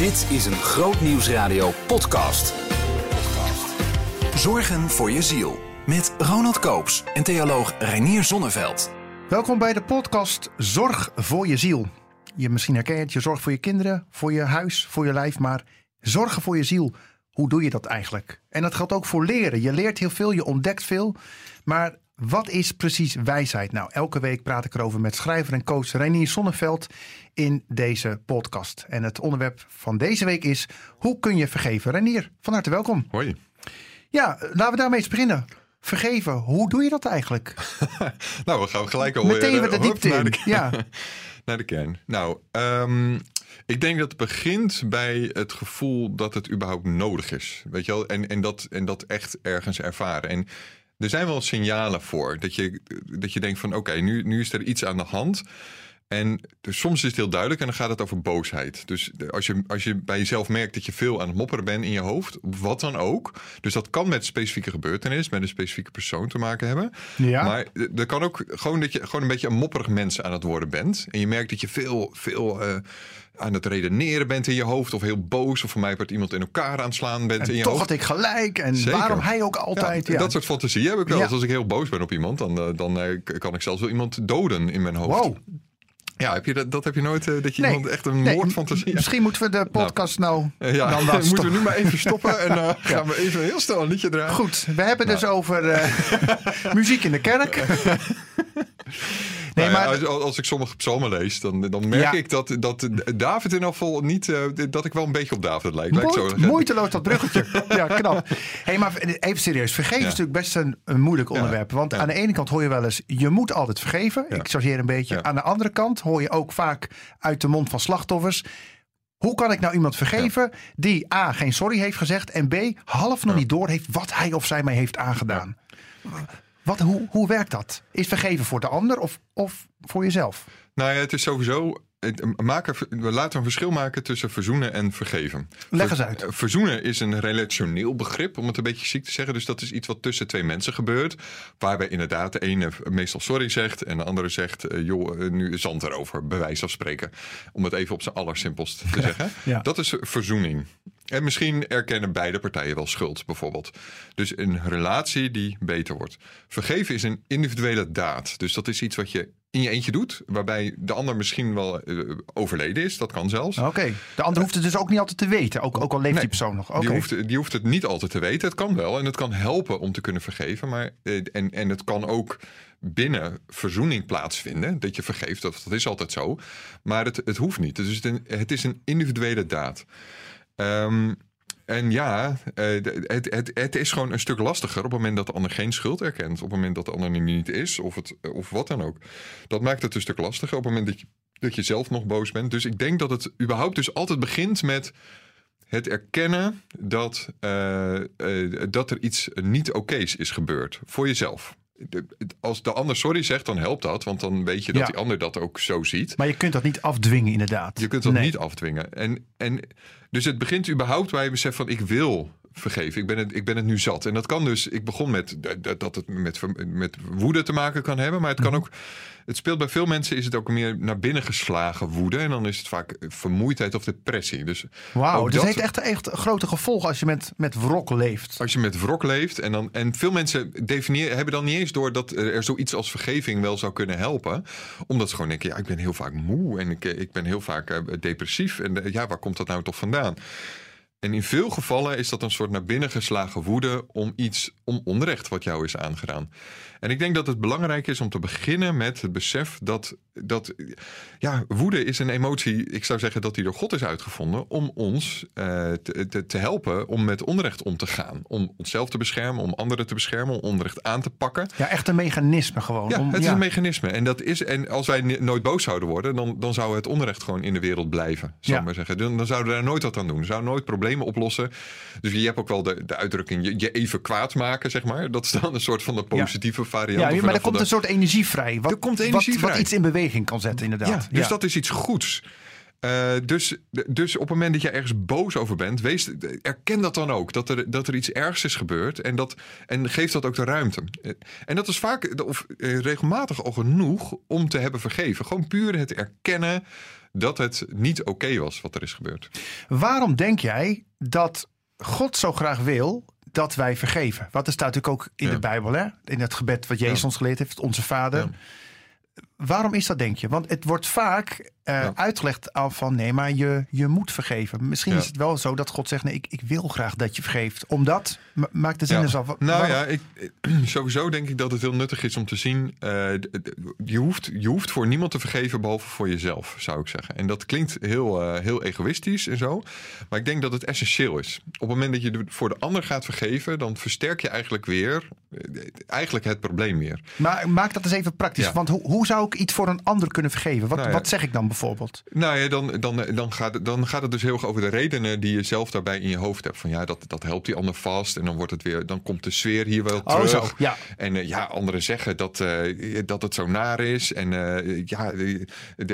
Dit is een Groot Nieuwsradio podcast. Zorgen voor je ziel. Met Ronald Koops en theoloog Reinier Zonneveld. Welkom bij de podcast Zorg voor je ziel. Je misschien herken je je zorgt voor je kinderen, voor je huis, voor je lijf, maar zorgen voor je ziel. Hoe doe je dat eigenlijk? En dat geldt ook voor leren. Je leert heel veel, je ontdekt veel. Maar wat is precies wijsheid? Nou, elke week praat ik erover met schrijver en coach Reinier Sonneveld in deze podcast. En het onderwerp van deze week is: hoe kun je vergeven? Reinier, van harte welkom. Hoi. Ja, laten we daarmee eens beginnen. Vergeven, hoe doe je dat eigenlijk? nou, we gaan gelijk al Meteen weer de diepte naar in. de, Ja. naar de kern. Nou, ehm, ik denk dat het begint bij het gevoel dat het überhaupt nodig is. Weet je wel? En, en, dat, en dat echt ergens ervaren. En er zijn wel signalen voor dat je, dat je denkt van oké, nu, nu is er iets aan de hand. En dus soms is het heel duidelijk en dan gaat het over boosheid. Dus als je, als je bij jezelf merkt dat je veel aan het mopperen bent in je hoofd, wat dan ook. Dus dat kan met specifieke gebeurtenis, met een specifieke persoon te maken hebben. Ja. Maar er kan ook gewoon dat je gewoon een beetje een mopperig mens aan het worden bent. En je merkt dat je veel, veel eh, aan het redeneren bent in je hoofd. Of heel boos. Of voor mij wordt iemand in elkaar aan het slaan bent in je toch hoofd. had ik gelijk. En Zeker. waarom hij ook altijd. Ja, Ja, Dat soort fantasie heb ik wel. Ja. eens. Als ik heel boos ben op iemand, dan, eh, dan eh, kan ik zelfs wel iemand doden in mijn hoofd. Wow. Ja, heb je dat, dat heb je nooit, eh, dat je Nee. iemand echt een Nee, moordfantasie? Misschien moeten we de podcast nou, Ja, dan laten moeten we nu maar even stoppen en eh, gaan we even heel snel een liedje draaien. Goed, we hebben dus Nou. over eh, muziek in de kerk. Nee, Nou maar als, als ik sommige psalmen lees, dan, dan merk Ja. ik dat, dat David in ieder geval niet, eh, dat ik wel een beetje op David lijk. Ik zo moeiteloos dat bruggetje. ja, knap. Hey, maar even serieus. Vergeven is natuurlijk best een, een moeilijk onderwerp. Want aan de ene kant hoor je wel eens, je moet altijd vergeven. Ik chargeer een beetje. Aan de andere kant hoor je ook vaak uit de mond van slachtoffers... Hoe kan ik nou iemand vergeven die A. geen sorry heeft gezegd... en B. half nog niet door heeft wat hij of zij mij heeft aangedaan? Wat, hoe, hoe werkt dat? Is vergeven voor de ander of, of voor jezelf? Nou ja, het is sowieso. Maken, we laten een verschil maken tussen verzoenen en vergeven. Leg eens uit. Verzoenen is een relationeel begrip, om het een beetje ziek te zeggen. Dus dat is iets wat tussen twee mensen gebeurt. Waarbij inderdaad de ene meestal sorry zegt en de andere zegt: eh, joh, eh, nu is zand erover, bij wijze van spreken. Om het even op zijn allersimpelst te zeggen. Ja. Dat is verzoening. En misschien erkennen beide partijen wel schuld, bijvoorbeeld. Dus een relatie die beter wordt. Vergeven is een individuele daad. Dus dat is iets wat je in je eentje doet, waarbij de ander misschien wel eh, overleden is. Dat kan zelfs. Oké. De ander hoeft het dus ook niet altijd te weten. Ook, ook al leeft Nee, die persoon nog. Die, hoeft, die hoeft het niet altijd te weten. Het kan wel en het kan helpen om te kunnen vergeven. Maar, eh, en, en het kan ook binnen verzoening plaatsvinden. Dat je vergeeft, dat, dat is altijd zo. Maar het, het hoeft niet. Dus het, is een- het is een individuele daad. Ehm, en ja, eh, het, het, het is gewoon een stuk lastiger op het moment dat de ander geen schuld erkent. Op het moment dat de ander er niet is, of, het, of wat dan ook. Dat maakt het een stuk lastiger op het moment dat je, dat je zelf nog boos bent. Dus ik denk dat het überhaupt dus altijd begint met het erkennen dat, eh, eh, dat er iets niet oké's is gebeurd voor jezelf. Als de ander sorry zegt, dan helpt dat, want dan weet je dat Ja. die ander dat ook zo ziet. Maar je kunt dat niet afdwingen, inderdaad. Je kunt dat Nee. niet afdwingen. En, en, dus het begint überhaupt bij het besef van ik wil vergeven. Ik ben, het, ik ben het nu zat. En dat kan dus, ik begon met dat, het met, met woede te maken kan hebben. Maar het Mhm. kan ook, het speelt bij veel mensen is het ook meer naar binnen geslagen woede. En dan is het vaak vermoeidheid of depressie. Dus Wauw, dus dat- het heeft echt, echt grote gevolgen als je met, met wrok leeft. Als je met wrok leeft en, dan, en veel mensen definiëren, hebben dan niet eens door dat er zoiets als vergeving wel zou kunnen helpen. Omdat ze gewoon denken, ja, ik ben heel vaak moe en ik, ik ben heel vaak eh, depressief. En eh, ja, waar komt dat nou toch vandaan? En in veel gevallen is dat een soort naar binnen geslagen woede om iets, om onrecht wat jou is aangedaan. En ik denk dat het belangrijk is om te beginnen met het besef dat, dat ja, woede is een emotie, ik zou zeggen dat die door God is uitgevonden om ons eh, te, te, helpen om met onrecht om te gaan. Om onszelf te beschermen, om anderen te beschermen, om onrecht aan te pakken. Ja, echt een mechanisme gewoon. Ja, om, het is een mechanisme. En, dat is, en als wij nooit boos zouden worden, dan, dan zou het onrecht gewoon in de wereld blijven. Ja. ik maar zeggen. Dan, dan zouden we daar nooit wat aan doen. We zouden nooit problemen oplossen. Dus je hebt ook wel de, de uitdrukking je, je even kwaad maken, zeg maar. Dat is dan een soort van de positieve variant. Ja, maar er komt een soort energie vrij. Wat, Er komt energie wat, wat iets in beweging kan zetten, inderdaad. ja, dus dat is iets goeds. Eh, dus, dus op het moment dat je ergens boos over bent, wees, erken dat dan ook. Dat er, dat er iets ergs is gebeurd. En, dat, en geef dat ook de ruimte. Eh, En dat is vaak of eh, regelmatig al genoeg om te hebben vergeven. Gewoon puur het erkennen dat het niet oké was wat er is gebeurd. Waarom denk jij dat God zo graag wil dat wij vergeven? Want er staat natuurlijk ook in Ja. de Bijbel, hè? in het gebed wat Jezus Ja. ons geleerd heeft, onze Vader. Waarom is dat, denk je? Want het wordt vaak eh, Ja. uitgelegd al van nee, maar je, je moet vergeven. Misschien Ja. is het wel zo dat God zegt: nee, ik, ik wil graag dat je vergeeft. Omdat, ma- maakt de zin Ja. dus. Wa- Nou waarom- ja, ik, sowieso denk ik dat het heel nuttig is om te zien. eh, je, hoeft, je hoeft voor niemand te vergeven behalve voor jezelf, zou ik zeggen. En dat klinkt heel, eh, heel egoïstisch en zo. Maar ik denk dat het essentieel is. Op het moment dat je voor de ander gaat vergeven, dan versterk je eigenlijk weer eigenlijk het probleem weer. Maar maak dat eens even praktisch. Want hoe, hoe zou iets voor een ander kunnen vergeven? Wat, Nou ja. wat zeg ik dan bijvoorbeeld? Nou ja, dan, dan, dan, gaat, het- dan gaat het dus heel erg over de redenen die je zelf daarbij in je hoofd hebt. Van ja, dat, dat helpt die ander vast. En dan wordt het weer, dan komt de sfeer hier wel Oh, terug. zo, ja. En eh, ja, anderen zeggen dat, eh, dat het zo naar is. En eh, ja, die,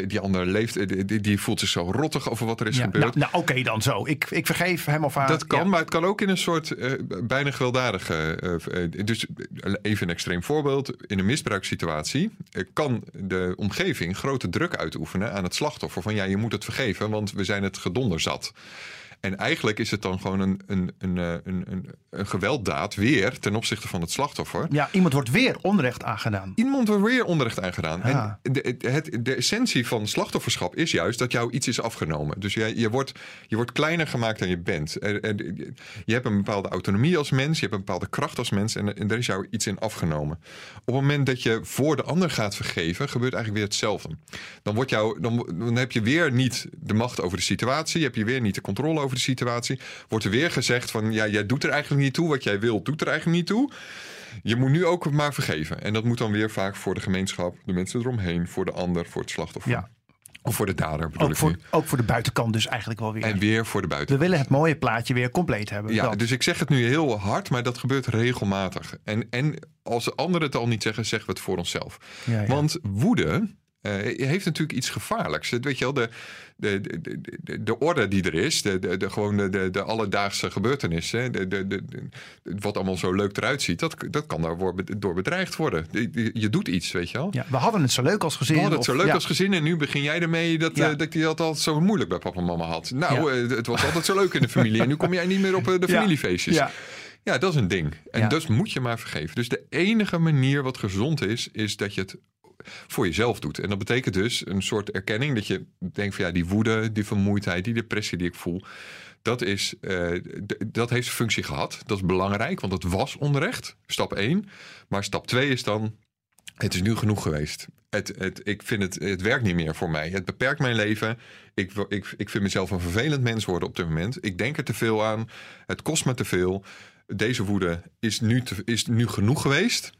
die, ander leeft, die, die voelt zich zo rottig over wat er is Ja, gebeurd. nou, nou oké dan zo. Ik, ik vergeef hem of haar. Dat kan, Ja. maar het kan ook in een soort bijna gewelddadige. dus even een extreem voorbeeld. In een misbruikssituatie kan de omgeving grote druk uitoefenen aan het slachtoffer. Van ja, je moet het vergeven, want we zijn het gedonder zat. En eigenlijk is het dan gewoon een, een, een, eh, een, een, een gewelddaad weer ten opzichte van het slachtoffer. Ja, iemand wordt weer onrecht aangedaan. Iemand wordt weer onrecht aangedaan. En de, het, de essentie van slachtofferschap is juist dat jou iets is afgenomen. Dus je, je, wordt, je wordt kleiner gemaakt dan je bent. Je hebt een bepaalde autonomie als mens, je hebt een bepaalde kracht als mens en, en er is jou iets in afgenomen. Op het moment dat je voor de ander gaat vergeven, gebeurt eigenlijk weer hetzelfde. Dan, wordt jou, dan, dan heb je weer niet de macht over de situatie, heb je weer niet de controle over de situatie. Wordt er weer gezegd van ja, jij doet er eigenlijk niet toe, wat jij wilt, doet er eigenlijk niet toe. Je moet nu ook maar vergeven. En dat moet dan weer vaak voor de gemeenschap, de mensen eromheen, voor de ander, voor het slachtoffer. Ja. Of voor de dader bedoel Ook ik voor, nu. ook voor de buitenkant dus eigenlijk wel weer. En weer voor de buiten. We willen het mooie plaatje weer compleet hebben. Ja, dus ik zeg het nu heel hard, maar dat gebeurt regelmatig. En, en als anderen het al niet zeggen, zeggen we het voor onszelf. Ja, ja. Want woede eh, heeft natuurlijk iets gevaarlijks. Weet je wel, de, de, de, de, de orde die er is, de, de, de, gewoon de, de, alledaagse gebeurtenissen, de, de, de, de- wat allemaal zo leuk eruit ziet, dat, dat kan daar worden- door bedreigd worden. Je- doet iets, weet je wel. Ja, we hadden het zo leuk als gezin. We hadden het zo leuk ja. als gezin en nu begin jij ermee dat, Ja. eh, dat je dat altijd zo moeilijk bij papa en mama had. Nou, Ja. eh, het was altijd zo leuk in de familie en nu kom jij niet meer op de familiefeestjes. Ja. Ja, dat is een ding. En Ja. dat moet je maar vergeven. Dus de enige manier wat gezond is, is dat je het voor jezelf doet. En dat betekent dus een soort erkenning dat je denkt van ja, die woede, die vermoeidheid, die depressie die ik voel, dat, is, eh, dat heeft zijn functie gehad. Dat is belangrijk, want het was onrecht. Stap 1. Maar stap 2 is dan, het is nu genoeg geweest. Het, het, ik vind het, het werkt niet meer voor mij. Het beperkt mijn leven. Ik, ik, ik vind mezelf een vervelend mens worden op dit moment. Ik denk er te veel aan. Het kost me te veel. Deze woede is nu, is nu genoeg geweest.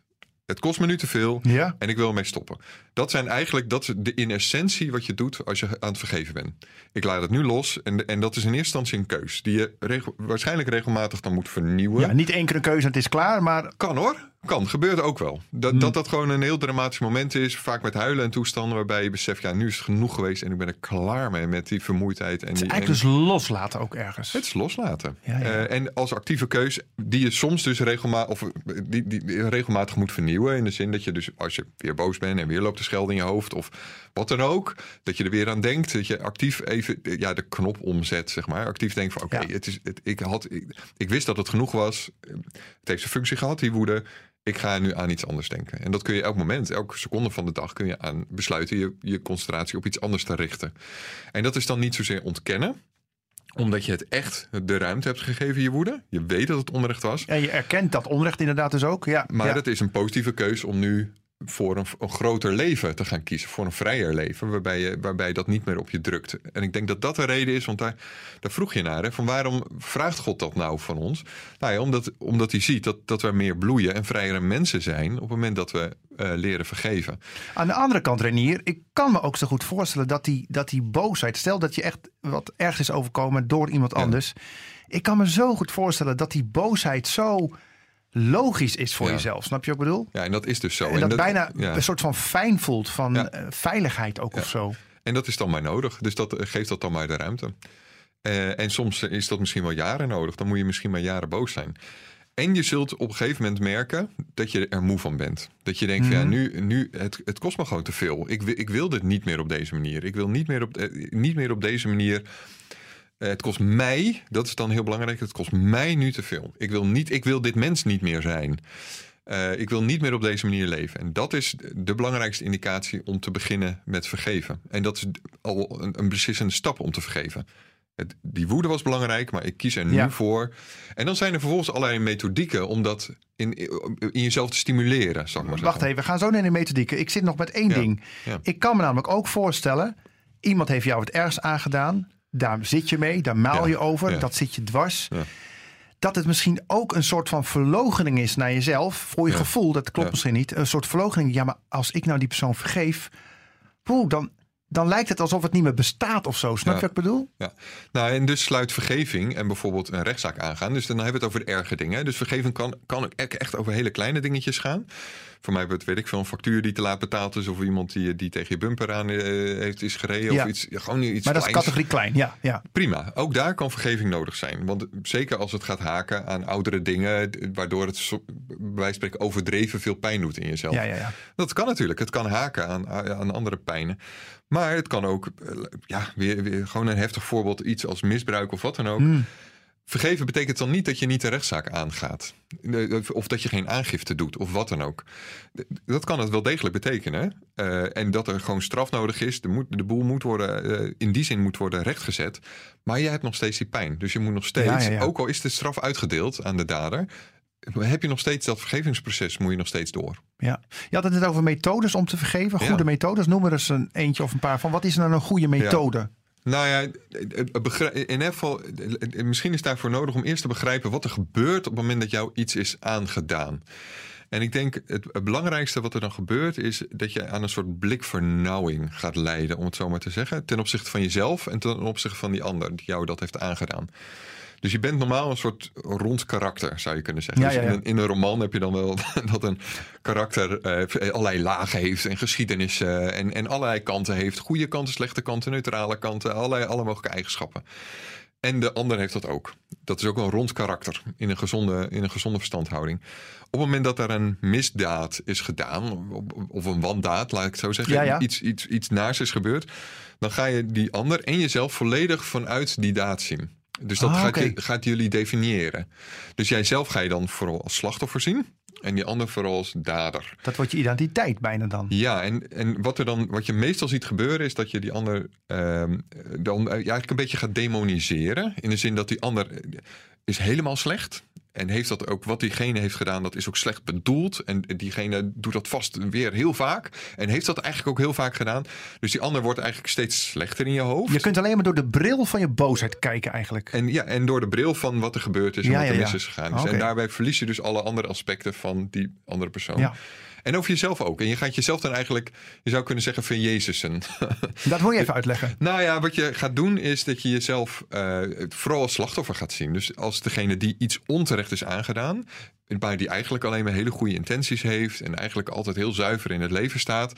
Het kost me nu te veel. Ja. En ik wil ermee stoppen. Dat zijn eigenlijk, dat de, in essentie wat je doet als je aan het vergeven bent. Ik laat het nu los. En, en dat is in eerste instantie een keus. Die je regel- waarschijnlijk regelmatig dan moet vernieuwen. ja, niet één keer een keuze en het is klaar, maar Kan hoor. Kan. Gebeurt ook wel. Dat, Hmm. dat dat gewoon een heel dramatisch moment is. Vaak met huilen en toestanden waarbij je beseft... ja, nu is het genoeg geweest en ik ben er klaar mee met die vermoeidheid. En het is die, eigenlijk en- dus loslaten ook ergens. het is loslaten. Ja, ja. Eh, en als actieve keus die je soms dus regelmatig, of eh, die, die, die regelmatig moet vernieuwen. In de zin dat je dus als je weer boos bent en weer loopt de schelden in je hoofd of wat dan ook. Dat je er weer aan denkt. Dat je actief even eh, ja, de knop omzet, zeg maar. Actief denkt van oké, Ja. het is het, ik, had, ik, ik wist dat het genoeg was. Het heeft zijn functie gehad, die woede. Ik ga nu aan iets anders denken. En dat kun je elk moment, elke seconde van de dag kun je aan besluiten je, je concentratie op iets anders te richten. En dat is dan niet zozeer ontkennen omdat je het echt de ruimte hebt gegeven, je woede. Je weet dat het onrecht was. En je erkent dat onrecht inderdaad dus ook. Ja, Maar ja. het is een positieve keus om nu voor een, een groter leven te gaan kiezen. Voor een vrijer leven, waarbij, je, waarbij dat niet meer op je drukt. En ik denk dat dat de reden is, want daar, daar vroeg je naar. Hè, van waarom vraagt God dat nou van ons? Nou ja, omdat, omdat hij ziet dat, dat we meer bloeien en vrijere mensen zijn... op het moment dat we eh, leren vergeven. Aan de andere kant, Renier, ik kan me ook zo goed voorstellen dat die, dat die boosheid, stel dat je echt wat ergens is overkomen door iemand Ja. anders. Ik kan me zo goed voorstellen dat die boosheid zo logisch is voor Ja. jezelf. Snap je wat ik bedoel? Ja, en dat is dus zo. En dat, bijna ja. een soort van fijn voelt van Ja. eh, veiligheid ook of zo. En dat is dan maar nodig. Dus dat eh, geeft dat dan maar de ruimte. Eh, en soms is dat misschien wel jaren nodig. Dan moet je misschien maar jaren boos zijn. En je zult op een gegeven moment merken dat je er moe van bent. Dat je denkt, van, ja, nu, nu het, het kost me gewoon te veel. Ik, wil- ik wil dit niet meer op deze manier. Ik wil niet meer op, niet meer op deze manier. Eh, het kost mij, dat is dan heel belangrijk, het kost mij nu te veel. Ik wil, niet, ik wil dit mens niet meer zijn. Eh, ik wil niet meer op deze manier leven. En dat is de belangrijkste indicatie om te beginnen met vergeven. En dat is al een, een beslissende stap om te vergeven. Het, die woede was belangrijk, maar ik kies er nu Ja. voor. En dan zijn er vervolgens allerlei methodieken om dat in, in jezelf te stimuleren, zal ik maar Wacht even, we gaan zo naar de methodieken. Ik zit nog met één Ja, ding. ja. Ik kan me namelijk ook voorstellen, iemand heeft jou het ergst aangedaan. Daar zit je mee, daar maal Ja, je over, ja. dat zit je dwars. Ja. Dat het misschien ook een soort van verlogening is naar jezelf. Voor je gevoel, dat klopt misschien niet. Een soort verlogening. Ja, maar als ik nou die persoon vergeef, poeh, dan, dan lijkt het alsof het niet meer bestaat of zo. Snap je wat ik bedoel? Ja, nou en dus sluit vergeving en bijvoorbeeld een rechtszaak aangaan. Dus dan hebben we het over de erge dingen. Dus vergeving kan, kan echt over hele kleine dingetjes gaan. Voor mij wordt, weet ik veel, een factuur die te laat betaald is... of iemand die, die tegen je bumper aan eh, heeft is gereden. Ja. Of iets, gewoon iets Maar dat is categorie klein, ja. ja. Prima, ook daar kan vergeving nodig zijn. Want zeker als het gaat haken aan oudere dingen... waardoor het bij spreken overdreven veel pijn doet in jezelf. Ja, ja, ja. Dat kan natuurlijk. Het kan haken aan, aan andere pijnen. Maar het kan ook, eh, ja, weer, weer gewoon een heftig voorbeeld, iets als misbruik of wat dan ook. Hmm. Vergeven betekent dan niet dat je niet de rechtszaak aangaat. Eh, Of dat je geen aangifte doet of wat dan ook. Dat kan het wel degelijk betekenen. Eh, en dat er gewoon straf nodig is. De, moet, de boel moet worden, eh, in die zin moet worden rechtgezet. Maar je hebt nog steeds die pijn. Dus je moet nog steeds, Ja, ja, ja. ook al is de straf uitgedeeld aan de dader... heb je nog steeds dat vergevingsproces, moet je nog steeds door. Ja. Je had het net over methodes om te vergeven. Goede methodes. Noem er eens een eentje of een paar van. Wat is nou een goede methode? Nou ja, in geval, misschien is daarvoor nodig om eerst te begrijpen wat er gebeurt op het moment dat jou iets is aangedaan. En ik denk het belangrijkste wat er dan gebeurt is dat je aan een soort blikvernauwing gaat leiden, om het zo maar te zeggen, ten opzichte van jezelf en ten opzichte van die ander die jou dat heeft aangedaan. Dus je bent normaal een soort rond karakter, zou je kunnen zeggen. Ja, Dus. In, een, in een roman heb je dan wel dat een karakter eh, allerlei lagen heeft en geschiedenissen en, en allerlei kanten heeft. Goede kanten, slechte kanten, neutrale kanten, allerlei, alle mogelijke eigenschappen. En de ander heeft dat ook. Dat is ook een rond karakter in een gezonde, in een gezonde verstandhouding. Op het moment dat er een misdaad is gedaan, of een wandaad, laat ik het zo zeggen, Ja, ja. Iets, iets, iets naars is gebeurd, dan ga je die ander en jezelf volledig vanuit die daad zien. Dus dat Ah, gaat, je, gaat jullie definiëren. Dus jij zelf ga je dan vooral als slachtoffer zien en die ander vooral als dader. Dat wordt je identiteit bijna dan. Ja, en, en wat, er dan, wat je meestal ziet gebeuren is dat je die ander ehm, dan eh, ja, eigenlijk een beetje gaat demoniseren. In de zin dat die ander eh, is helemaal slecht. En heeft dat ook, wat diegene heeft gedaan, dat is ook slecht bedoeld. En diegene doet dat vast weer heel vaak. En heeft dat eigenlijk ook heel vaak gedaan. Dus die ander wordt eigenlijk steeds slechter in je hoofd. Je kunt alleen maar door de bril van je boosheid kijken eigenlijk. En, ja, en door de bril van wat er gebeurd is en Ja, wat er ja, mis is gegaan. Dus. En daarbij verlies je dus alle andere aspecten van die andere persoon. Ja. En over jezelf ook. En je gaat jezelf dan eigenlijk, je zou kunnen zeggen, van Jezusen. Dat wil je even uitleggen. nou ja, wat je gaat doen is dat je jezelf eh, vooral als slachtoffer gaat zien. Dus als degene die iets onterecht is aangedaan, maar die eigenlijk alleen maar hele goede intenties heeft en eigenlijk altijd heel zuiver in het leven staat,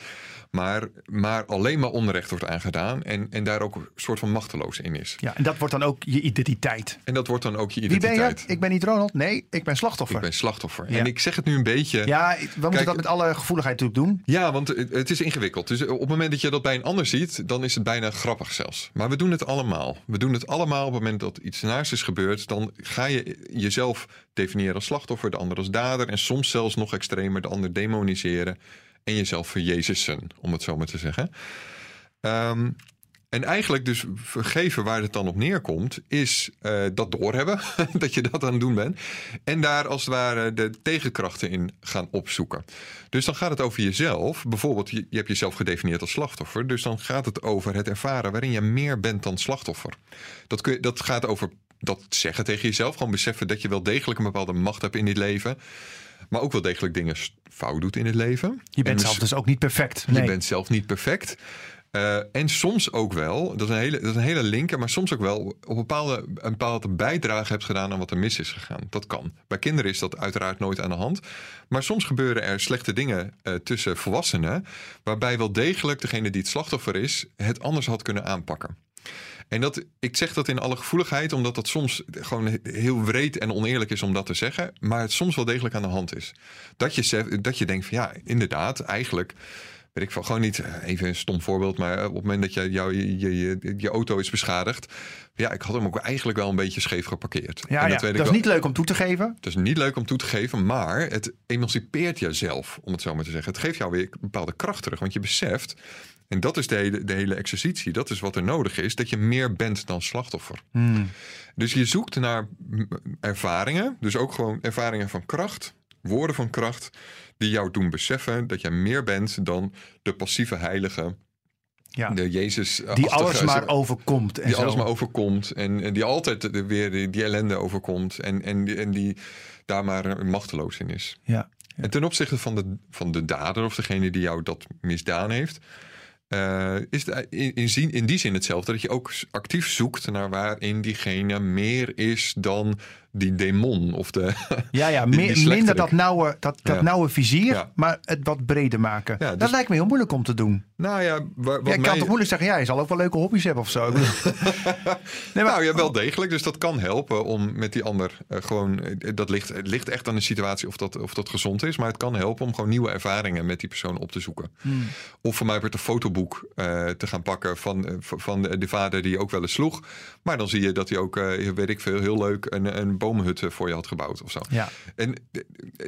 maar, maar alleen maar onrecht wordt aangedaan en, en daar ook een soort van machteloos in is. Ja, en dat wordt dan ook je identiteit. En dat wordt dan ook je Wie ben identiteit. je? Ik ben niet Ronald. Nee, ik ben slachtoffer. Ik ben slachtoffer. Ja. En ik zeg het nu een beetje. Ja, we moeten Kijk, dat met alle gevoeligheid natuurlijk doen. Ja, want het is ingewikkeld. Dus op het moment dat je dat bij een ander ziet, dan is het bijna grappig zelfs. Maar we doen het allemaal. We doen het allemaal op het moment dat iets naars is gebeurd. Dan ga je jezelf definiëren als slachtoffer, de ander als dader. En soms zelfs nog extremer, de ander demoniseren. En jezelf verjezussen, om het zo maar te zeggen. Ehm, en eigenlijk dus vergeven waar het dan op neerkomt, is eh, dat doorhebben, dat je dat aan het doen bent. En daar als het ware de tegenkrachten in gaan opzoeken. Dus dan gaat het over jezelf. Bijvoorbeeld, je, je hebt jezelf gedefinieerd als slachtoffer. Dus dan gaat het over het ervaren waarin je meer bent dan slachtoffer. Dat, kun je, dat gaat over dat zeggen tegen jezelf. Gewoon beseffen dat je wel degelijk een bepaalde macht hebt in dit leven. Maar ook wel degelijk dingen fout doet in het leven. Je En bent zelf dus ook niet perfect. je Nee. bent zelf niet perfect. Uh, en soms ook wel, dat is, een hele, dat is een hele linker, maar soms ook wel op een bepaalde, een bepaalde bijdrage hebt gedaan aan wat er mis is gegaan. Dat kan. Bij kinderen is dat uiteraard nooit aan de hand. Maar soms gebeuren er slechte dingen uh, tussen volwassenen, waarbij wel degelijk degene die het slachtoffer is, het anders had kunnen aanpakken. En dat, ik zeg dat in alle gevoeligheid, omdat dat soms gewoon heel wreed en oneerlijk is om dat te zeggen, maar het soms wel degelijk aan de hand is. Dat je, dat je denkt van ja, inderdaad, eigenlijk weet ik van gewoon niet, eh, even een stom voorbeeld, maar op het moment dat je, jou, je, je, je, auto is beschadigd, ja, ik had hem ook eigenlijk wel een beetje scheef geparkeerd. Ja, dat, ja, dat is niet leuk om toe te geven. Het is niet leuk om toe te geven, maar het emancipeert jezelf, om het zo maar te zeggen. Het geeft jou weer een bepaalde kracht terug, want je beseft, en dat is de hele, de hele exercitie, dat is wat er nodig is, dat je meer bent dan slachtoffer. Hmm. Dus je zoekt naar ervaringen, dus ook gewoon ervaringen van kracht, woorden van kracht, die jou doen beseffen dat jij meer bent dan de passieve heilige. Ja. De Jezus. Die alles maar overkomt. En die zo. alles maar overkomt. En, en die altijd weer die, die, ellende overkomt. En, en, en die daar maar machteloos in is. Ja. En ten opzichte van de, van de dader of degene die jou dat misdaan heeft. Uh, is het in, in, in, die zin hetzelfde. Dat je ook actief zoekt naar waarin diegene meer is dan die demon of de. Ja, ja die, die minder dat nauwe, dat, dat ja. nauwe vizier, ja. maar het wat breder maken. Ja, dus, dat lijkt me heel moeilijk om te doen. Nou ja, waar, ja, ik kan toch moeilijk zeggen, ja, je zal ook wel leuke hobby's hebben of zo. nee, maar, nou ja, wel degelijk. Dus dat kan helpen om met die ander uh, gewoon. Dat ligt, het ligt echt aan de situatie of dat, of dat gezond is. Maar het kan helpen om gewoon nieuwe ervaringen met die persoon op te zoeken. Hmm. Of voor mij werd een fotoboek uh, te gaan pakken van, uh, van de, de, vader die ook wel eens sloeg. Maar dan zie je dat hij ook, weet ik veel, heel leuk een, een boomhut voor je had gebouwd of zo. Ja. En,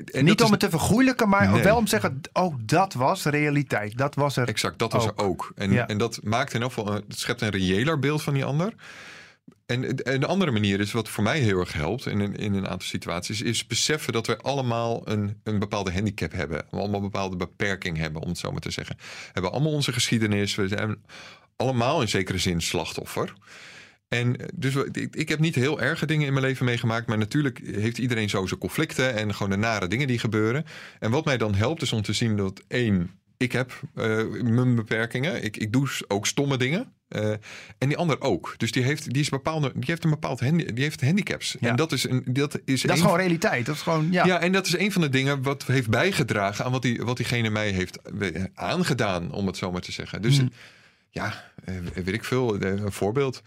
en Niet om is... het te vergoeilijken, maar nee. wel om te zeggen, ook dat was realiteit. Dat was er Exact, dat was ook. er ook. En, ja. en dat maakt in elk geval, het schept een reëler beeld van die ander. En, en de andere manier is wat voor mij heel erg helpt in, in een aantal situaties, is beseffen dat we allemaal een, een bepaalde handicap hebben. We allemaal een bepaalde beperking hebben, om het zo maar te zeggen. We hebben allemaal onze geschiedenis. We zijn allemaal in zekere zin slachtoffer. En dus ik, ik heb niet heel erge dingen in mijn leven meegemaakt. Maar natuurlijk heeft iedereen zo zijn conflicten en gewoon de nare dingen die gebeuren. En wat mij dan helpt is om te zien dat één, ik heb uh, mijn beperkingen. Ik, ik doe ook stomme dingen. Uh, en die ander ook. Dus die heeft, die is bepaalde, die heeft een bepaald handi die heeft handicaps. Ja. En dat is, een, dat is, dat is gewoon realiteit. Dat is gewoon, ja. ja, en dat is een van de dingen wat heeft bijgedragen aan wat, die, wat diegene mij heeft aangedaan, om het zo maar te zeggen. Dus Hmm. ja, weet ik veel, een voorbeeld.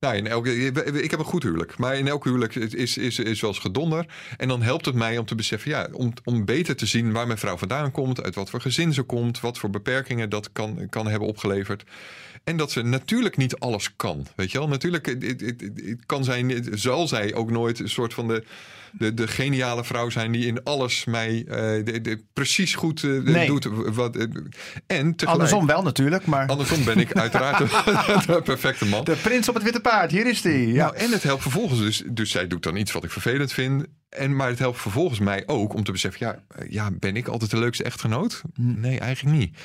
Nou, in elke, ik heb een goed huwelijk. Maar in elk huwelijk is, is, is wel eens gedonder. En dan helpt het mij om te beseffen, ja, om, om beter te zien waar mijn vrouw vandaan komt, uit wat voor gezin ze komt, wat voor beperkingen dat kan, kan hebben opgeleverd. En dat ze natuurlijk niet alles kan. Weet je wel? Natuurlijk het, het, het kan zij, zal zij ook nooit een soort van de, de, de geniale vrouw zijn die in alles mij uh, de, de, precies goed uh, nee. doet. Wat, uh, en tegelijk, andersom wel natuurlijk, maar... Andersom ben ik uiteraard de, perfecte man. De prins op het witte paard, hier is die. Ja. Nou, en het helpt vervolgens dus, dus zij doet dan iets wat ik vervelend vind. En, maar het helpt vervolgens mij ook om te beseffen, ja, ja ben ik altijd de leukste echtgenoot? Nee, eigenlijk niet.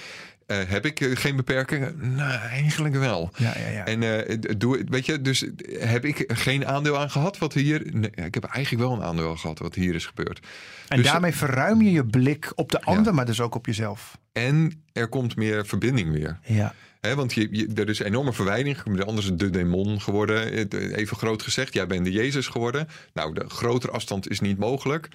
Uh, heb ik uh, geen beperkingen? Nou, eigenlijk wel. Ja, ja, ja. En uh, doe, weet je, dus heb ik geen aandeel aan gehad wat hier. Nee, ik heb eigenlijk wel een aandeel aan gehad wat hier is gebeurd. En dus, daarmee verruim je je blik op de ander, ja. maar dus ook op jezelf. En er komt meer verbinding weer. Ja. He, want je, je, er is enorme verwijding. De ander is de demon geworden. Even groot gezegd, jij bent de Jezus geworden. Nou, de grotere afstand is niet mogelijk.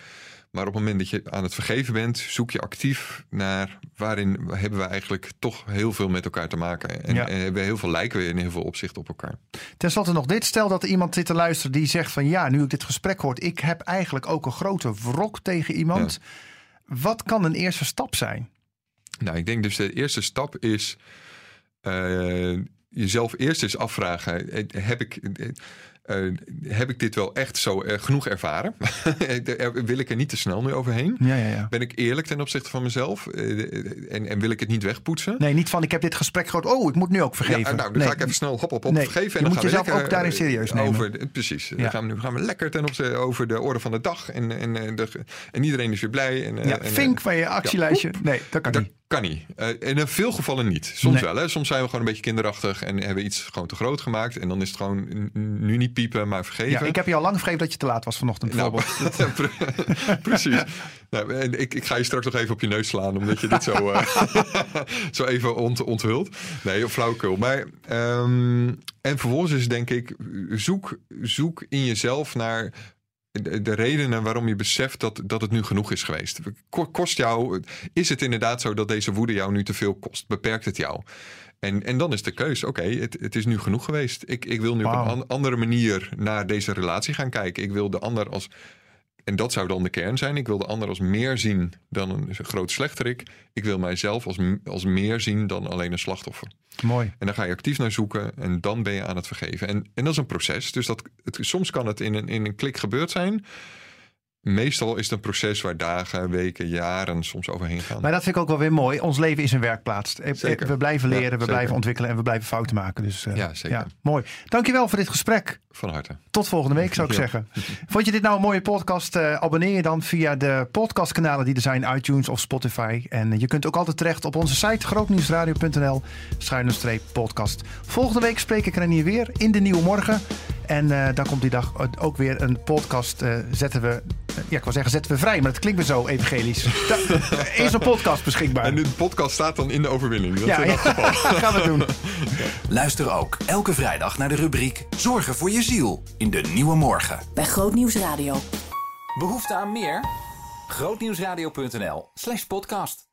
Maar op het moment dat je aan het vergeven bent, zoek je actief naar waarin hebben we eigenlijk toch heel veel met elkaar te maken. En, ja. en hebben we heel veel lijken we in heel veel opzichten op elkaar. Ten slotte nog dit. Stel dat er iemand zit te luisteren die zegt van ja, nu ik dit gesprek hoort, ik heb eigenlijk ook een grote wrok tegen iemand. Ja. Wat kan een eerste stap zijn? Nou, ik denk dus de eerste stap is uh, jezelf eerst eens afvragen. Heb ik. Uh, heb ik dit wel echt zo uh, genoeg ervaren? wil ik er niet te snel nu overheen? Ja, ja, ja. Ben ik eerlijk ten opzichte van mezelf? Uh, en, en, wil ik het niet wegpoetsen? Nee, niet van ik heb dit gesprek gehad. Oh, ik moet nu ook vergeven. Nou, dan nee. ga ik even snel hop, hop nee, vergeven. En dan moet gaan jezelf we lekker, ook daarin serieus nemen. Over, precies. Dan gaan we, nu gaan we lekker ten opzichte over de orde van de dag. En, en, de, en iedereen is weer blij. En, ja, en, vink van je actielijstje. nee, dat kan dat, niet. Kan niet. Uh, in veel gevallen niet. Soms Nee. wel. Hè? Soms zijn we gewoon een beetje kinderachtig en hebben iets gewoon te groot gemaakt. En dan is het gewoon nu niet piepen, maar vergeven. Ja, ik heb je al lang vergeven dat je te laat was vanochtend Nou, precies. Nou, en ik, ik ga je straks nog even op je neus slaan, omdat je dit zo, eh, zo even ont, onthult. Nee, flauwekul. Maar, ehm, en vervolgens is denk ik, zoek, zoek in jezelf naar de, de redenen waarom je beseft dat, dat het nu genoeg is geweest. Ko- Kost jou, is het inderdaad zo dat deze woede jou nu te veel kost? Beperkt het jou? En, en dan is de keus, oké, het, het is nu genoeg geweest. Ik, ik wil nu op een an- andere manier naar deze relatie gaan kijken. Ik wil de ander als en dat zou dan de kern zijn. Ik wil de ander als meer zien dan een, groot slechterik. Ik wil mijzelf als, als meer zien dan alleen een slachtoffer. Mooi. En daar ga je actief naar zoeken en dan ben je aan het vergeven. En, en dat is een proces. Dus dat, het, soms kan het in een, in een klik gebeurd zijn. Meestal is het een proces waar dagen, weken, jaren soms overheen gaan. Maar dat vind ik ook wel weer mooi. Ons leven is een werkplaats. Eh, Zeker. We blijven leren, Ja, we zeker. blijven ontwikkelen en we blijven fouten maken. Dus eh, Ja, zeker. mooi. Dankjewel voor dit gesprek. Van harte. Tot volgende week zou ik Ja. zeggen. Vond je dit nou een mooie podcast? Eh, abonneer je dan via de podcastkanalen die er zijn, iTunes of Spotify. En je kunt ook altijd terecht op onze site grootnieuwsradio.nl schuine streep podcast. Volgende week spreek ik Renier weer in de Nieuwe Morgen. En eh dan komt die dag ook weer een podcast. eh, zetten we, ja ik wil zeggen zetten we vrij, maar het klinkt weer zo evangelisch. Er is een podcast beschikbaar. En de podcast staat dan in de overwinning. Dat ja, ja, dat geval. gaan we doen. Luister ook elke vrijdag naar de rubriek Zorgen voor je ziel in de Nieuwe Morgen. Bij Grootnieuws Radio. Behoefte aan meer? Grootnieuwsradio.nl slash podcast.